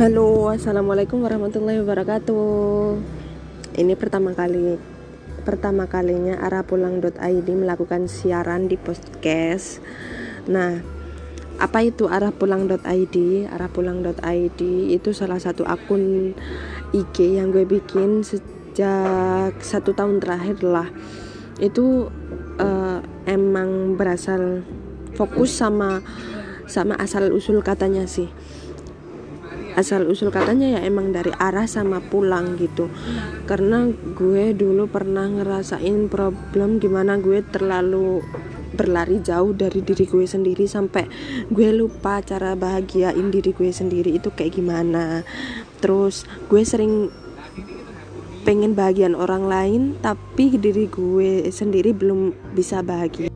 Halo, assalamualaikum warahmatullahi wabarakatuh. Ini pertama kali pertama kalinya arahpulang.id melakukan siaran di podcast. Nah, apa itu arahpulang.id? Arahpulang.id itu salah satu akun IG yang gue bikin sejak satu tahun terakhir lah. Itu uh, emang berasal fokus sama sama asal usul katanya sih asal usul katanya ya emang dari arah sama pulang gitu. Karena gue dulu pernah ngerasain problem gimana gue terlalu berlari jauh dari diri gue sendiri sampai gue lupa cara bahagiain diri gue sendiri itu kayak gimana. Terus gue sering pengen bahagian orang lain tapi diri gue sendiri belum bisa bahagia